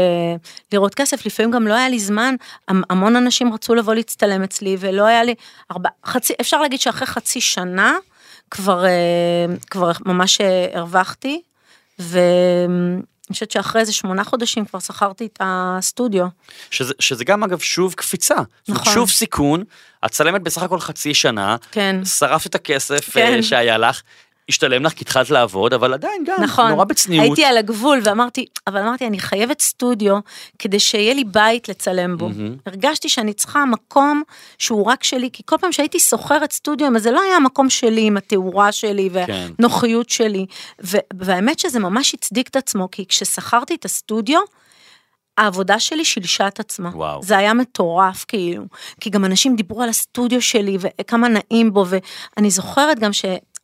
לראות כסף, לפעמים גם לא היה לי זמן, המ- המון אנשים רצו לבוא להצטלם אצלי, ולא היה לי, ארבע, חצי, אפשר להגיד שאחרי חצי שנה, כבר, אה, כבר ממש הרווחתי, ואני חושבת שאחרי איזה שמונה חודשים כבר שכרתי את הסטודיו. שזה, שזה גם אגב שוב קפיצה. נכון. שוב סיכון, את צלמת בסך הכל חצי שנה, כן. שרפת את הכסף כן. שהיה לך, השתלם לך כי התחלת לעבוד, אבל עדיין גם, נכון, נורא בצניעות. הייתי על הגבול ואמרתי, אבל אמרתי, אני חייבת סטודיו כדי שיהיה לי בית לצלם בו. מהמם. הרגשתי שאני צריכה מקום שהוא רק שלי, כי כל פעם שהייתי שוכרת סטודיו, אז זה לא היה המקום שלי עם התאורה שלי כן. והנוחיות שלי. ו- והאמת שזה ממש הצדיק את עצמו, כי כששכרתי את הסטודיו, העבודה שלי שילשה את עצמה. וואו. זה היה מטורף כאילו, כי גם אנשים דיברו על הסטודיו שלי וכמה נעים בו, ואני זוכרת גם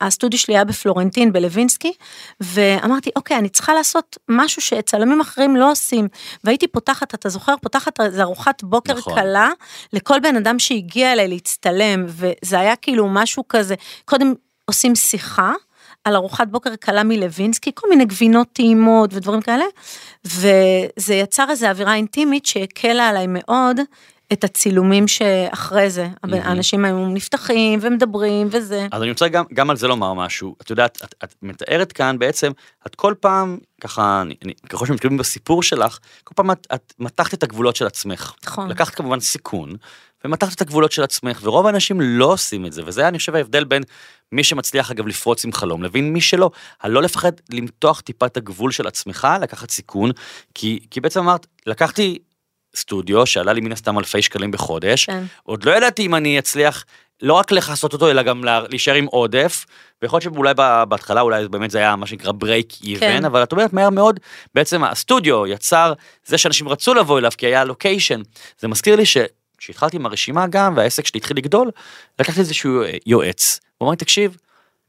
שהסטודיו שלי היה בפלורנטין בלווינסקי, ואמרתי, אוקיי, אני צריכה לעשות משהו שצלמים אחרים לא עושים. והייתי פותחת, אתה זוכר, פותחת איזה ארוחת בוקר נכון. קלה לכל בן אדם שהגיע אליי להצטלם, וזה היה כאילו משהו כזה, קודם עושים שיחה. על ארוחת בוקר קלה מלווינסקי, כל מיני גבינות טעימות ודברים כאלה, וזה יצר איזו אווירה אינטימית שהקלה עליי מאוד את הצילומים שאחרי זה. הבן- האנשים היו נפתחים ומדברים וזה. אז אני רוצה גם, גם על זה לומר משהו. את יודעת, את, את מתארת כאן בעצם, את כל פעם, ככה, אני, אני, ככל שמתקדמים בסיפור שלך, כל פעם את, את מתחת את הגבולות של עצמך. נכון. לקחת כמובן סיכון, ומתחת את הגבולות של עצמך, ורוב האנשים לא עושים את זה, וזה אני חושב ההבדל בין מי שמצליח אגב לפרוץ עם חלום, לבין מי שלא. הלא לפחד למתוח טיפה את הגבול של עצמך, לקחת סיכון, כי, כי בעצם אמרת, לקחתי סטודיו שעלה לי מן הסתם אלפי שקלים בחודש, כן. עוד לא ידעתי אם אני אצליח לא רק לכסות אותו, אלא גם לה- להישאר עם עודף, ויכול להיות שאולי בהתחלה אולי באמת זה היה מה שנקרא break even, כן. אבל את אומרת מהר מאוד, בעצם הסטודיו יצר זה שאנשים רצו לבוא אליו כי היה location. זה מזכיר לי שכשהתחלתי עם הרשימה גם, והעסק שלי התחיל לגדול, לקחתי איזשהו אה, יועץ, הוא אמר לי, תקשיב,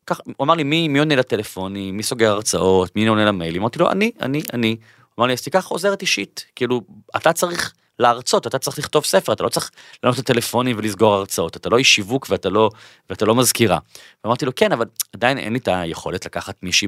כך, הוא אמר לי, מי, מי עונה לטלפונים, מי סוגר הרצאות, מי עונה למיילים, אמרתי לו, אני, אני, אני. אמר לי, אז תיקח עוזרת אישית, כאילו, אתה צריך להרצות, אתה צריך לכתוב ספר, אתה לא צריך לענות לטלפונים ולסגור הרצאות, אתה לא איש שיווק ואתה לא, ואתה לא מזכירה. ואמרתי לו, כן, אבל עדיין אין לי את היכולת לקחת מישהי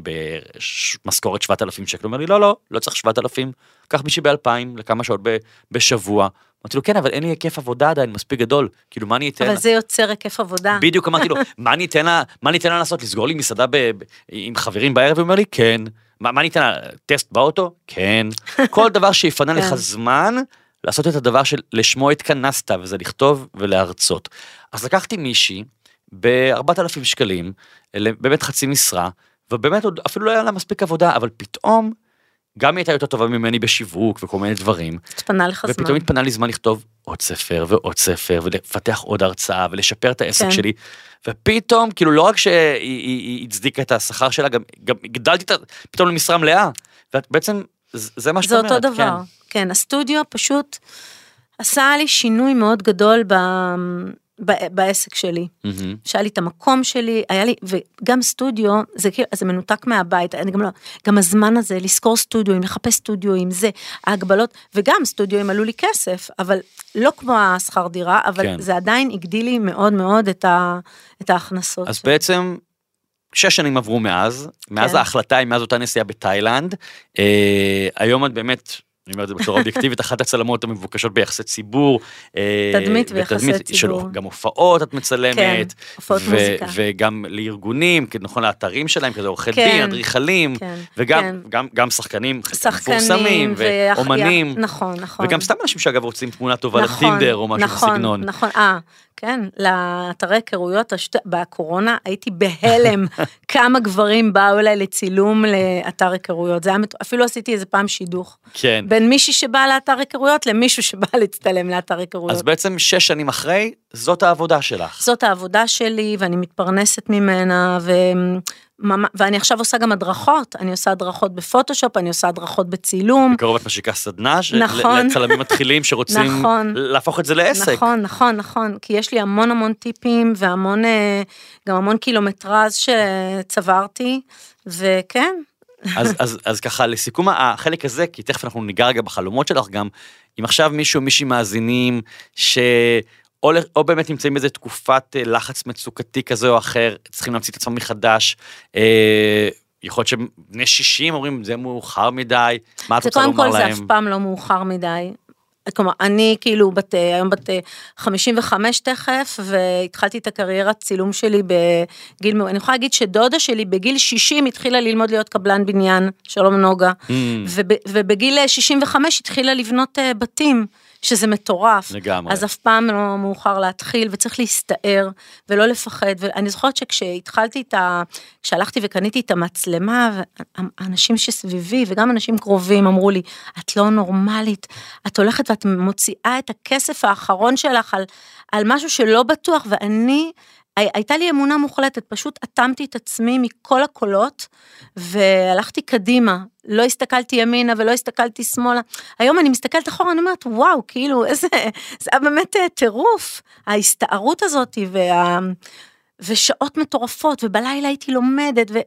במשכורת 7,000 שקל. הוא אומר לי, לא, לא, לא צריך 7,000, קח מישהי ב-2,000 לכמה שעות ב- בשבוע. אמרתי לו, כן, אבל אין לי היקף עבודה עדיין מספיק גדול, כאילו, מה אני אתן? אבל לה?" זה יוצר היקף עבודה. בדיוק אמרתי לו, מה אני אתן לה, מה אני אתן לה לעשות, לסגור לי מסעדה ב, ב, עם חברים בערב? הוא אומר לי, כן. מה, מה לה, טסט באוטו? כן. כל דבר שיפנה לך כן. זמן לעשות את הדבר שלשמו התכנסת, וזה לכתוב ולהרצות. אז לקחתי מישהי ב-4,000 שקלים, באמת חצי משרה, ובאמת עוד אפילו לא היה לה מספיק עבודה, אבל פתאום, גם היא הייתה יותר טובה ממני בשיווק וכל מיני דברים, התפנה לך זמן. ופתאום התפנה לי זמן לכתוב עוד ספר ועוד ספר ולפתח עוד הרצאה ולשפר את העסק כן. שלי. ופתאום כאילו לא רק שהיא היא- היא הצדיקה את השכר שלה גם גם הגדלתי את ה... פתאום למשרה מלאה. ובעצם זה זה מה שאת זה אומרת. אותו דבר. כן. כן, הסטודיו פשוט עשה לי שינוי מאוד גדול ב... בעסק שלי. מהמם. שהיה לי את המקום שלי, היה לי, וגם סטודיו, זה כאילו, זה מנותק מהבית, אני גם לא, גם הזמן הזה, לשכור סטודיו, לחפש סטודיו עם זה, ההגבלות, וגם סטודיו עלו לי כסף, אבל לא כמו השכר דירה, אבל כן. זה עדיין הגדיל לי מאוד מאוד את, ה, את ההכנסות. אז שלי. בעצם שש שנים עברו מאז, מאז כן. ההחלטה היא מאז אותה נסיעה בתאילנד. אה, היום את באמת אני אומר את זה בצורה אובייקטיבית, אחת הצלמות המבוקשות ביחסי ציבור. אה, תדמית ויחסי ותדמית של ציבור. גם הופעות את מצלמת. כן, הופעות ו- מוזיקה. וגם לארגונים, נכון, לאתרים שלהם, כזה עורכי כן, דין, אדריכלים, כן, וגם כן. גם, גם שחקנים, שחקנים, מפורסמים, ויח- ואומנים, נכון, נכון. וגם סתם אנשים שאגב רוצים תמונה טובה נכון, לטינדר או משהו נכון, בסגנון. נכון, אה, כן, לאתרי היכרויות, השת... בקורונה הייתי בהלם כמה גברים באו אליי לצילום לאתר היכרויות, זה היה, אפילו עשיתי איזה פעם שידוך. כן. בין מישהי שבאה לאתר היכרויות למישהו שבא להצטלם לאתר היכרויות. אז בעצם שש שנים אחרי, זאת העבודה שלך. זאת העבודה שלי ואני מתפרנסת ממנה ו... ואני עכשיו עושה גם הדרכות, אני עושה הדרכות בפוטושופ, אני עושה הדרכות בצילום. בקרוב את משיקה סדנה, נכון. לצלמים מתחילים שרוצים נכון. להפוך את זה לעסק. נכון, נכון, נכון, כי יש לי המון המון טיפים והמון, אה, גם המון קילומטרז שצברתי, וכן, אז, אז, אז ככה לסיכום החלק הזה, כי תכף אנחנו ניגע רגע בחלומות שלך גם, אם עכשיו מישהו, מישהי מאזינים, ש... או, באמת נמצאים באיזה תקופת אה, לחץ מצוקתי כזה או אחר, צריכים להמציא את עצמם מחדש, אה, יכול להיות שבני 60 אומרים זה מאוחר מדי, מה את זה רוצה קודם לומר כל להם? זה אף פעם לא מאוחר מדי. כלומר, אני כאילו בת, אה, היום בת אה, 55 תכף, והתחלתי את הקריירת צילום שלי בגיל, אני יכולה להגיד שדודה שלי בגיל 60 התחילה ללמוד להיות קבלן בניין, שלום נוגה, Mm, וב, ובגיל אה, 65 התחילה לבנות אה, בתים, שזה מטורף. לגמרי. אז אף פעם לא מאוחר להתחיל, וצריך להסתער, ולא לפחד. ואני זוכרת שכשהתחלתי את ה... כשהלכתי וקניתי את המצלמה, האנשים שסביבי, וגם אנשים קרובים, אמרו לי, את לא נורמלית, את הולכת ואת מוציאה את הכסף האחרון שלך על, על משהו שלא בטוח, ואני... הי- הייתה לי אמונה מוחלטת, פשוט אטמתי את עצמי מכל הקולות והלכתי קדימה, לא הסתכלתי ימינה ולא הסתכלתי שמאלה. היום אני מסתכלת אחורה, אני אומרת, וואו, כאילו, איזה, זה היה באמת אה, טירוף, ההסתערות הזאת, וה, ושעות מטורפות, ובלילה הייתי לומדת, ו,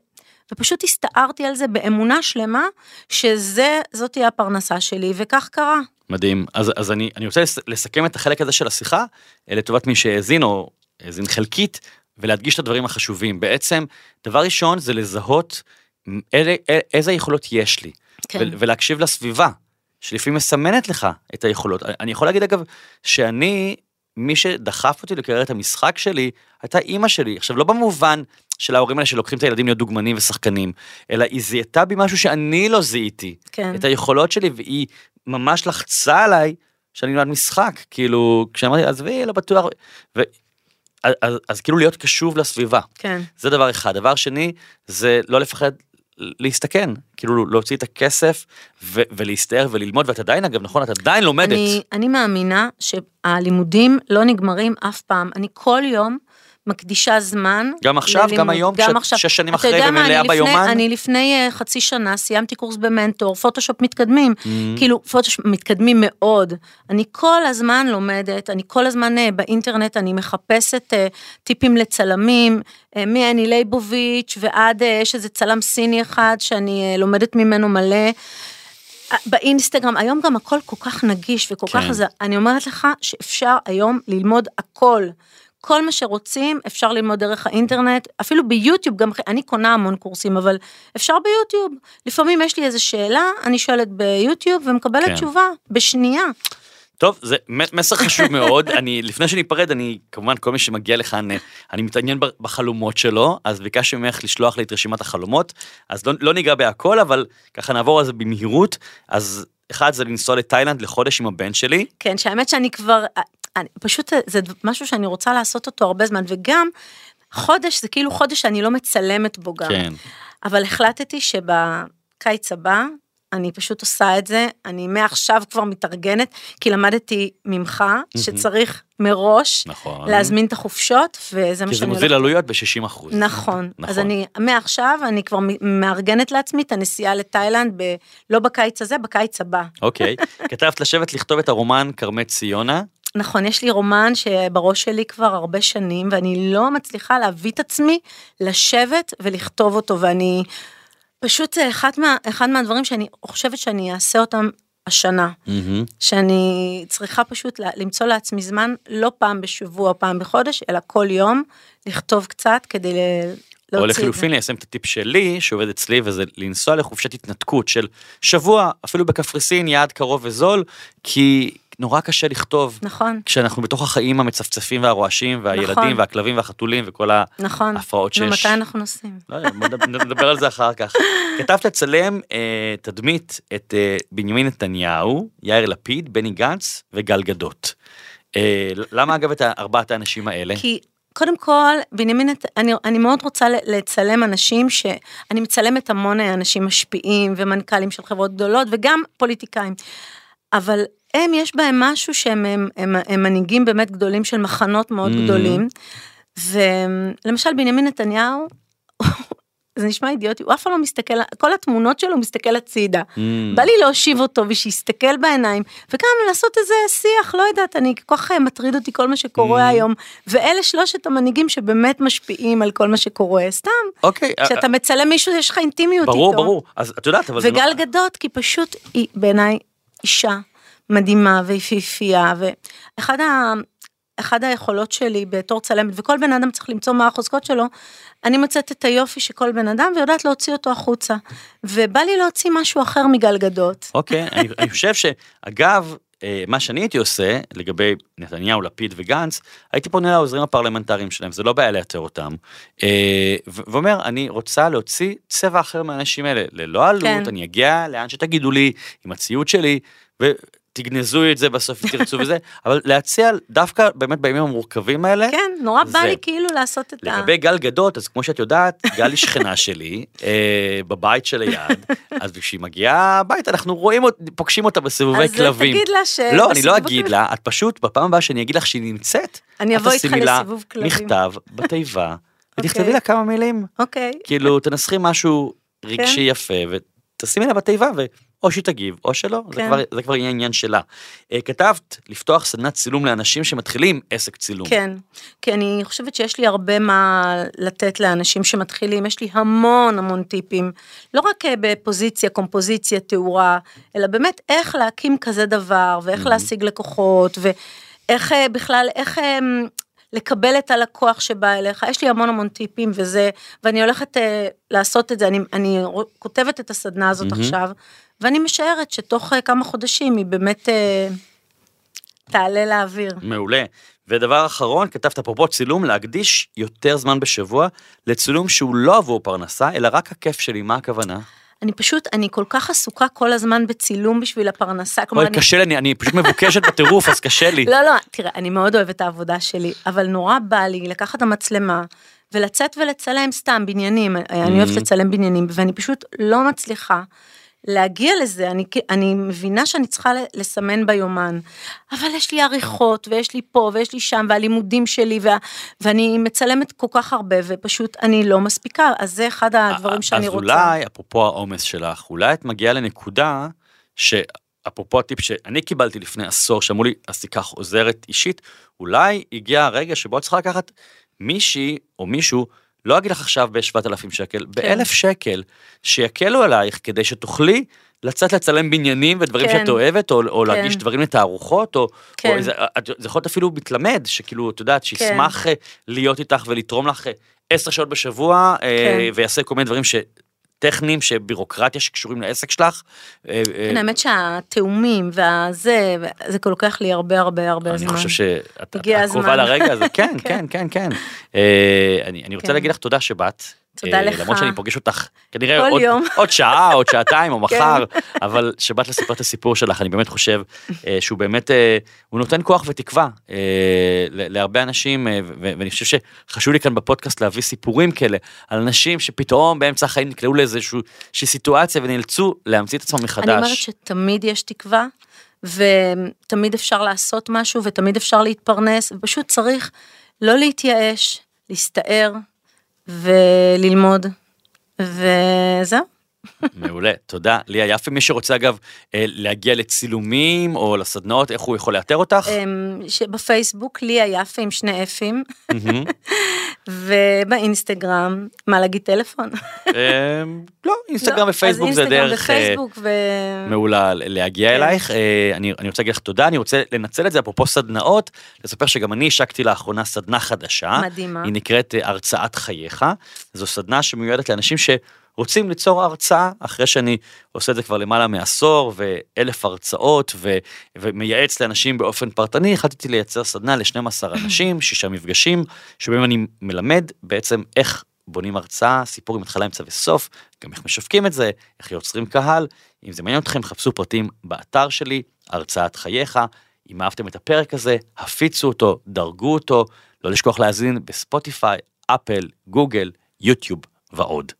ופשוט הסתערתי על זה באמונה שלמה, שזה, זאת תהיה הפרנסה שלי, וכך קרה. מדהים. אז, אז אני, אני רוצה לס- לסכם את החלק הזה של השיחה, אה, לטובת מי שהאזין או האזין חלקית, ולהדגיש את הדברים החשובים. בעצם, דבר ראשון זה לזהות אלה, א- איזה יכולות יש לי, כן. ולהקשיב לסביבה, שלפעמים מסמנת לך את היכולות. אני יכול להגיד אגב, שאני, מי שדחף אותי לקריירת המשחק שלי, הייתה אימא שלי. עכשיו, לא במובן של ההורים האלה שלוקחים את הילדים להיות דוגמנים ושחקנים, אלא היא זיהתה בי משהו שאני לא זיהיתי. כן. את היכולות שלי, והיא ממש לחצה עליי שאני נולד משחק, כאילו, כשאמרתי, עזבי, לא בטוח, ו... אז, אז, אז כאילו להיות קשוב לסביבה, כן. זה דבר אחד. דבר שני, זה לא לפחד להסתכן, כאילו להוציא את הכסף ו- ולהסתער וללמוד, ואת עדיין, אגב, נכון, את עדיין לומדת. אני, אני מאמינה שהלימודים לא נגמרים אף פעם. אני כל יום מקדישה זמן. גם עכשיו, ללימוד. גם היום, כשאת שש שנים אתה אחרי יודע מה, ומלאה אני לפני- ביומן? אני לפני אה, חצי שנה סיימתי קורס במנטור, פוטושופ מתקדמים. Mm. כאילו, פוטושופ מתקדמים מאוד. אני כל הזמן לומדת, אני כל הזמן אה, באינטרנט, אני מחפשת אה, טיפים לצלמים, מאני לייבוביץ' ועד, יש איזה צלם סיני אחד שאני לומדת ממנו מלא. באינסטגרם, היום גם הכל כל כך נגיש וכל כן. כך, אז אני אומרת לך שאפשר היום ללמוד הכל. כל מה שרוצים אפשר ללמוד דרך האינטרנט, אפילו ביוטיוב, גם אני קונה המון קורסים, אבל אפשר ביוטיוב. לפעמים יש לי איזו שאלה, אני שואלת ביוטיוב ומקבלת כן. תשובה בשנייה. טוב, זה מסר חשוב מאוד. אני, לפני שניפרד, אני, כמובן, כל מי שמגיע לכאן, אה, אני מתעניין בחלומות שלו, אז ביקשתי ממך לשלוח לי את רשימת החלומות, אז לא, לא ניגע בהכל, אבל ככה נעבור על זה במהירות. אז אחד זה לנסוע לתאילנד לחודש עם הבן שלי. כן, שהאמת שאני כבר, אני, פשוט זה משהו שאני רוצה לעשות אותו הרבה זמן, וגם חודש זה כאילו חודש שאני לא מצלמת בו גם. כן. אבל החלטתי שבקיץ הבא, אני פשוט עושה את זה, אני מעכשיו כבר מתארגנת, כי למדתי ממך שצריך מראש נכון. להזמין את החופשות, וזה מה כי זה שאני מוזיל עלויות ב-60 אחוז. נכון, נכון. אז אני מעכשיו אני כבר מארגנת לעצמי את הנסיעה לתאילנד, ב, לא בקיץ הזה, בקיץ הבא. אוקיי. כתבת לשבת לכתוב את הרומן כרמי ציונה. נכון, יש לי רומן שבראש שלי כבר הרבה שנים, ואני לא מצליחה להביא את עצמי לשבת ולכתוב אותו, ואני פשוט, זה אחד, מה, אחד מהדברים שאני חושבת שאני אעשה אותם השנה. מהמם. שאני צריכה פשוט למצוא לעצמי זמן, לא פעם בשבוע, פעם בחודש, אלא כל יום, לכתוב קצת כדי או להוציא את לחילופין ליישם את הטיפ שלי, שעובד אצלי, וזה לנסוע לחופשת התנתקות של שבוע, אפילו בקפריסין, יעד קרוב וזול, כי נורא קשה לכתוב. נכון, כשאנחנו בתוך החיים המצפצפים והרועשים, והילדים, נכון. והכלבים והחתולים, וכל. נכון. ההפרעות שיש. מתי אנחנו נוסעים? לא יודע, נדבר- על זה אחר כך. כתבת לצלם אה, תדמית את אה, בנימין נתניהו, יאיר לפיד, בני גנץ וגל גדות. אה, למה אגב את ארבעת האנשים האלה? כי קודם כל, בנימין, אני, אני מאוד רוצה לצלם אנשים ש... אני מצלמת המון אנשים משפיעים ומנכ"לים של חברות גדולות וגם פוליטיקאים. אבל הם, יש בהם משהו שהם הם, הם, הם מנהיגים באמת גדולים של מחנות מאוד Mm. גדולים. ולמשל בנימין נתניהו, זה נשמע אידיוטי, הוא אף פעם לא מסתכל, כל התמונות שלו מסתכל הצידה. Mm, בא לי להושיב אותו ושיסתכל בעיניים, וגם לעשות איזה שיח, לא יודעת, אני כל כך אה, מטריד אותי כל מה שקורה Mm. היום, ואלה שלושת המנהיגים שבאמת משפיעים על כל מה שקורה, סתם, אוקיי, אה, כשאתה מצלם מישהו יש לך אינטימיות איתו. ברור, ברור. אז את יודעת, אבל זה וגל לא- גדות, כי פשוט היא בעיניי אישה מדהימה ויפיפייה, ואחד ה... אחד היכולות שלי בתור צלמת, וכל בן אדם צריך למצוא מה החוזקות שלו, אני מוצאת את היופי של כל בן אדם ויודעת להוציא אותו החוצה. ובא לי להוציא משהו אחר מגל גדות. אוקיי, אני, אני חושב שאגב, אה, מה שאני הייתי עושה לגבי נתניהו, לפיד וגנץ, הייתי פונה לעוזרים הפרלמנטריים שלהם, זה לא בעיה לאתר אותם, אה, ו- ואומר, אני רוצה להוציא צבע אחר מהאנשים האלה, ללא עלות, כן. אני אגיע לאן שתגידו לי, עם הציוד שלי, ותגנזו את זה בסוף תרצו וזה, אבל להציע דווקא באמת בימים המורכבים האלה, כן, נורא בא לי כאילו לעשות את ה... לגבי גל גדות, אז כמו שאת יודעת, גל היא שכנה שלי, אה, בבית שליד, אז כשהיא מגיעה הביתה, אנחנו רואים, פוגשים אותה בסיבובי אז כלבים. תגיד לה ש... לא, אני לא אגיד לה, את פשוט, בפעם הבאה שאני אגיד לך שהיא נמצאת, אני אבוא איתך לסיבוב כלבים. מכתב בתיבה, ותכתבי אוקיי. לה כמה מילים, אוקיי. כאילו תנסחי משהו רגשי כן. יפה, ותשימי לה בתיבה, ואו שהיא תגיב, או שלא, זה כן. כבר- זה כבר יהיה עניין שלה. אה, כתבת, לפתוח סדנת צילום לאנשים שמתחילים עסק צילום. כן, כי אני חושבת שיש לי הרבה מה לתת לאנשים שמתחילים, יש לי המון המון טיפים, לא רק אה, בפוזיציה, קומפוזיציה, תאורה, אלא באמת איך להקים כזה דבר, ואיך להשיג לקוחות, ואיך אה, בכלל, איך לקבל את הלקוח שבא אליך, יש לי המון המון טיפים וזה, ואני הולכת אה, לעשות את זה, אני, אני כותבת את הסדנה הזאת מהמם. עכשיו, ואני משערת שתוך אה, כמה חודשים היא באמת אה, תעלה לאוויר. מעולה. ודבר אחרון, כתבת אפרופו צילום, להקדיש יותר זמן בשבוע לצילום שהוא לא עבור פרנסה, אלא רק הכיף שלי, מה הכוונה? אני פשוט, אני כל כך עסוקה כל הזמן בצילום בשביל הפרנסה, כלומר, אני... קשה לי, אני- אני פשוט מבוקשת בטירוף, אז קשה לי. לא, לא, תראה, אני מאוד אוהבת את העבודה שלי, אבל נורא בא לי לקחת את המצלמה ולצאת ולצלם סתם בניינים, אני אוהבת Mhm. לצלם בניינים, ואני פשוט לא מצליחה להגיע לזה, אני, אני מבינה שאני צריכה לסמן ביומן, אבל יש לי עריכות, ויש לי פה, ויש לי שם, והלימודים שלי, וה, ואני מצלמת כל כך הרבה, ופשוט אני לא מספיקה, אז זה אחד הדברים שאני אז רוצה. אולי, אפרופו העומס שלך, אולי את מגיעה לנקודה, שאפרופו הטיפ שאני קיבלתי לפני עשור, שאמרו לי, אז תיקח עוזרת אישית, אולי הגיע הרגע שבו את צריכה לקחת מישהי או מישהו, לא אגיד לך עכשיו ב-7,000 שקל, כן. ב-1,000 שקל, שיקלו עלייך כדי שתוכלי לצאת לצלם בניינים ודברים כן. שאת אוהבת, או, או כן. להגיש דברים לתערוכות, או, כן. או זה, את- זה יכול להיות אפילו מתלמד, שכאילו, את יודעת, שישמח אה, להיות איתך ולתרום לך אה, עשר שעות בשבוע, אה, כן. ויעשה כל מיני דברים ש... טכניים שבירוקרטיה שקשורים לעסק שלך. אה, אה, כן, האמת שהתאומים והזה, זה לוקח לי הרבה הרבה הרבה זמן. אני חושב שאת קרובה. לרגע הזה, כן, כן, כן, כן. אה, אני אני רוצה כן. להגיד לך תודה שבאת. תודה אה, לך. למרות שאני פוגש אותך כנראה עוד- יום. עוד שעה, עוד שעתיים או כן. מחר, אבל שבאת לספר את הסיפור שלך, אני באמת חושב אה, שהוא באמת, אה, הוא נותן כוח ותקווה להרבה אנשים, ואני חושב שחשוב לי כאן בפודקאסט להביא סיפורים כאלה, על אנשים שפתאום באמצע החיים נקלעו לאיזושהי סיטואציה ונאלצו להמציא את עצמם מחדש. אני אומרת שתמיד יש תקווה, ותמיד אפשר לעשות משהו, ותמיד אפשר להתפרנס, ופשוט צריך לא להתייאש, להסתער וללמוד, וזהו. מעולה, תודה. ליה יפה, מי שרוצה אגב אה, להגיע לצילומים או לסדנאות, איך הוא יכול לאתר אותך? אמ, שבפייסבוק ליה יפה עם שני אפים. ובאינסטגרם, מה להגיד טלפון? אה, לא, אינסטגרם לא, ופייסבוק זה דרך אה. מעולה להגיע כן. אלייך. אה, אני רוצה להגיד לך תודה, אני רוצה לנצל את זה, אפרופו סדנאות, לספר שגם אני השקתי לאחרונה סדנה חדשה. מדהימה. היא נקראת הרצאת חייך. זו סדנה שמיועדת לאנשים שרוצים ליצור הרצאה, אחרי שאני עושה את זה כבר למעלה מעשור, ואלף הרצאות, ו, ומייעץ לאנשים באופן פרטני, החלטתי לייצר סדנה ל-12 אנשים, שישה מפגשים, שבהם אני מלמד בעצם איך בונים הרצאה, סיפור עם התחלה, אמצע וסוף, גם איך משווקים את זה, איך יוצרים קהל. אם זה מעניין אתכם, חפשו פרטים באתר שלי, הרצאת חייך. אם אהבתם את הפרק הזה, הפיצו אותו, דרגו אותו, לא לשכוח להאזין בספוטיפיי, אפל, גוגל, יוטיוב ועוד.